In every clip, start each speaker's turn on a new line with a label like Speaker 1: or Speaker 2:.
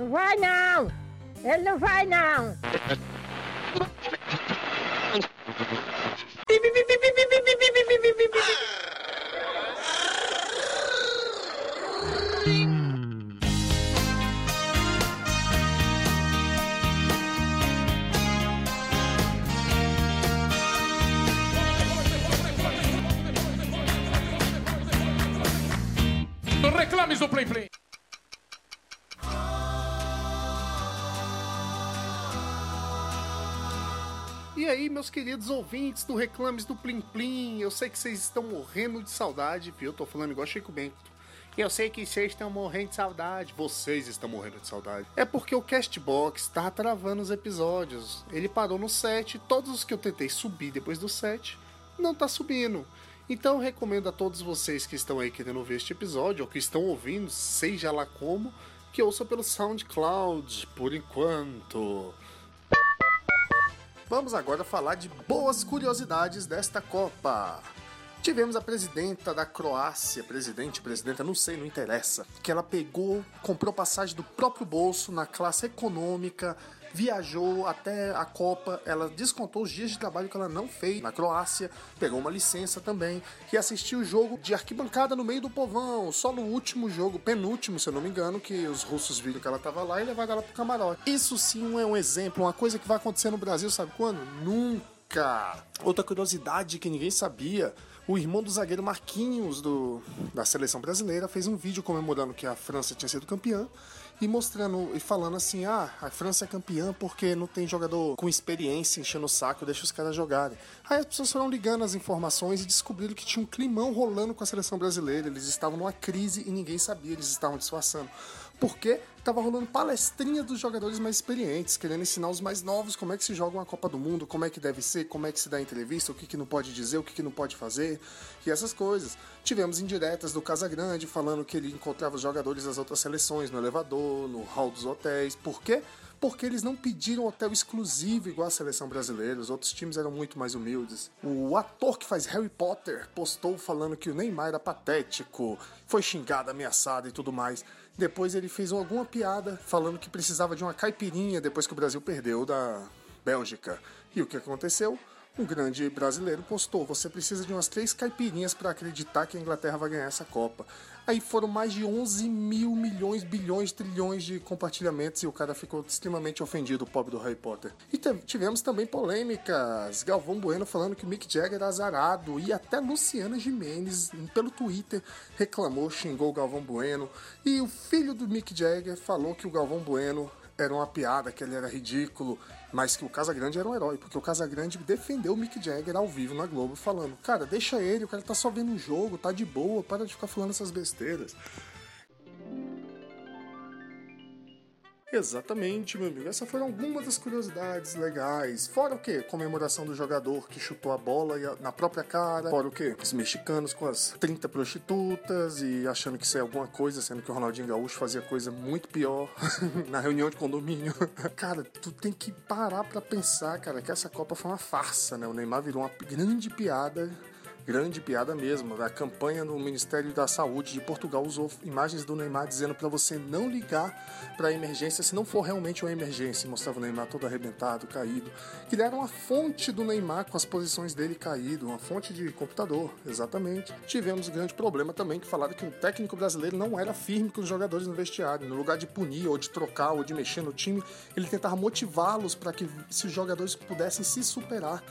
Speaker 1: Não vai não! Ele não vai não!
Speaker 2: Aí, meus queridos ouvintes do Reclames do Plim Plim, eu sei que vocês estão morrendo de saudade, viu? Eu tô falando igual Chico Bento. Eu sei que vocês estão morrendo de saudade. Vocês estão morrendo de saudade. É porque o Castbox tá travando os episódios. Ele parou no 7. Todos os que eu tentei subir depois do 7 não tá subindo. Então eu recomendo a todos vocês que estão aí querendo ver este episódio, ou que estão ouvindo, seja lá como, que ouçam pelo SoundCloud, por enquanto. Vamos agora falar de boas curiosidades desta Copa. Tivemos a presidenta da Croácia, presidente, presidenta, não sei, não interessa, que ela pegou, comprou passagem do próprio bolso na classe econômica, viajou até a Copa, ela descontou os dias de trabalho que ela não fez na Croácia, pegou uma licença também e assistiu o jogo de arquibancada no meio do povão, só no último jogo, penúltimo, se eu não me engano, que os russos viram que ela estava lá e levaram ela pro camarote. Isso sim é um exemplo, uma coisa que vai acontecer no Brasil, sabe quando? Nunca! Outra curiosidade que ninguém sabia o irmão do zagueiro Marquinhos do, da seleção brasileira fez um vídeo comemorando que a França tinha sido campeã e mostrando e falando assim: ah, a França é campeã porque não tem jogador com experiência enchendo o saco, deixa os caras jogarem. Aí as pessoas foram ligando as informações e descobriram que tinha um climão rolando com a seleção brasileira. Eles estavam numa crise e ninguém sabia, eles estavam disfarçando. Porque tava rolando palestrinha dos jogadores mais experientes, querendo ensinar os mais novos como é que se joga uma Copa do Mundo, como é que deve ser, como é que se dá entrevista, o que, que não pode dizer, o que, que não pode fazer, e essas coisas. Tivemos indiretas do Casagrande falando que ele encontrava os jogadores das outras seleções no elevador, no hall dos hotéis. Por quê? porque eles não pediram hotel exclusivo igual a seleção brasileira, os outros times eram muito mais humildes. O ator que faz Harry Potter postou falando que o Neymar era patético, foi xingado, ameaçado e tudo mais. Depois ele fez alguma piada falando que precisava de uma caipirinha depois que o Brasil perdeu da Bélgica. E o que aconteceu? Um grande brasileiro postou: você precisa de umas três caipirinhas para acreditar que a Inglaterra vai ganhar essa Copa. Aí foram mais de 11 mil milhões, bilhões, trilhões de compartilhamentos e o cara ficou extremamente ofendido, o pobre do Harry Potter. E tivemos também polêmicas. Galvão Bueno falando que Mick Jagger era azarado e até Luciana Jimenez, pelo Twitter, reclamou, xingou o Galvão Bueno. E o filho do Mick Jagger falou que o Galvão Bueno era uma piada, que ele era ridículo, mas que o Casagrande era um herói, porque o Casagrande defendeu o Mick Jagger ao vivo na Globo, falando: Cara, deixa ele, o cara tá só vendo o jogo, tá de boa, para de ficar falando essas besteiras. Exatamente, meu amigo. Essas foram algumas das curiosidades legais. Fora o quê? Comemoração do jogador que chutou a bola na própria cara. Fora o quê? Os mexicanos com as 30 prostitutas e achando que isso é alguma coisa, sendo que o Ronaldinho Gaúcho fazia coisa muito pior na reunião de condomínio. cara, tu tem que parar pra pensar, cara, que essa Copa foi uma farsa, né? O Neymar virou uma grande piada grande piada mesmo. A campanha no Ministério da Saúde de Portugal usou imagens do Neymar dizendo para você não ligar para a emergência se não for realmente uma emergência. Mostrava o Neymar todo arrebentado, caído. Criaram uma fonte do Neymar com as posições dele caído, uma fonte de computador, exatamente. Tivemos um grande problema também que falaram que o técnico brasileiro não era firme com os jogadores no vestiário. No lugar de punir ou de trocar ou de mexer no time, ele tentava motivá-los para que se os jogadores pudessem se superar.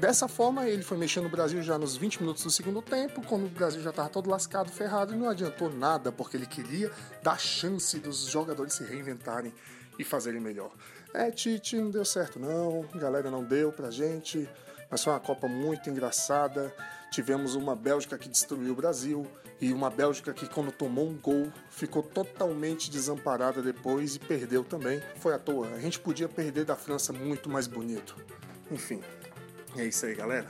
Speaker 2: Dessa forma, ele foi mexendo no Brasil já nos 20 minutos do segundo tempo, quando o Brasil já estava todo lascado, ferrado, e não adiantou nada, porque ele queria dar chance dos jogadores se reinventarem e fazerem melhor. É, Tite, não deu certo não, galera não deu pra gente, mas foi uma Copa muito engraçada. Tivemos uma Bélgica que destruiu o Brasil e uma Bélgica que, quando tomou um gol, ficou totalmente desamparada depois e perdeu também. Foi à toa. A gente podia perder da França muito mais bonito. Enfim, é isso aí, galera.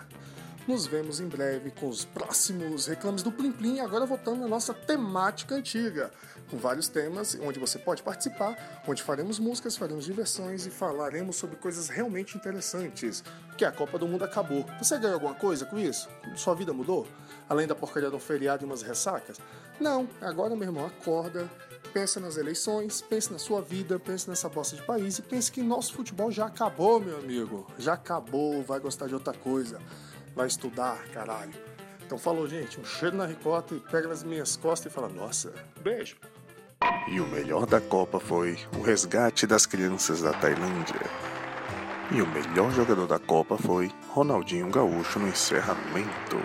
Speaker 2: Nos vemos em breve com os próximos reclames do Plim Plim, agora voltando à nossa temática antiga, com vários temas onde você pode participar, onde faremos músicas, faremos diversões e falaremos sobre coisas realmente interessantes, que a Copa do Mundo acabou. Você ganhou alguma coisa com isso? Sua vida mudou? Além da porcaria do feriado e umas ressacas? Não, agora meu irmão, acorda, pensa nas eleições, pense na sua vida, pense nessa bosta de país e pense que nosso futebol já acabou, meu amigo. Já acabou, vai gostar de outra coisa. Vai estudar, caralho. Então falou, gente, um cheiro na ricota e pega nas minhas costas e fala, nossa, beijo.
Speaker 3: E o melhor da Copa foi o resgate das crianças da Tailândia. E o melhor jogador da Copa foi Ronaldinho Gaúcho no encerramento.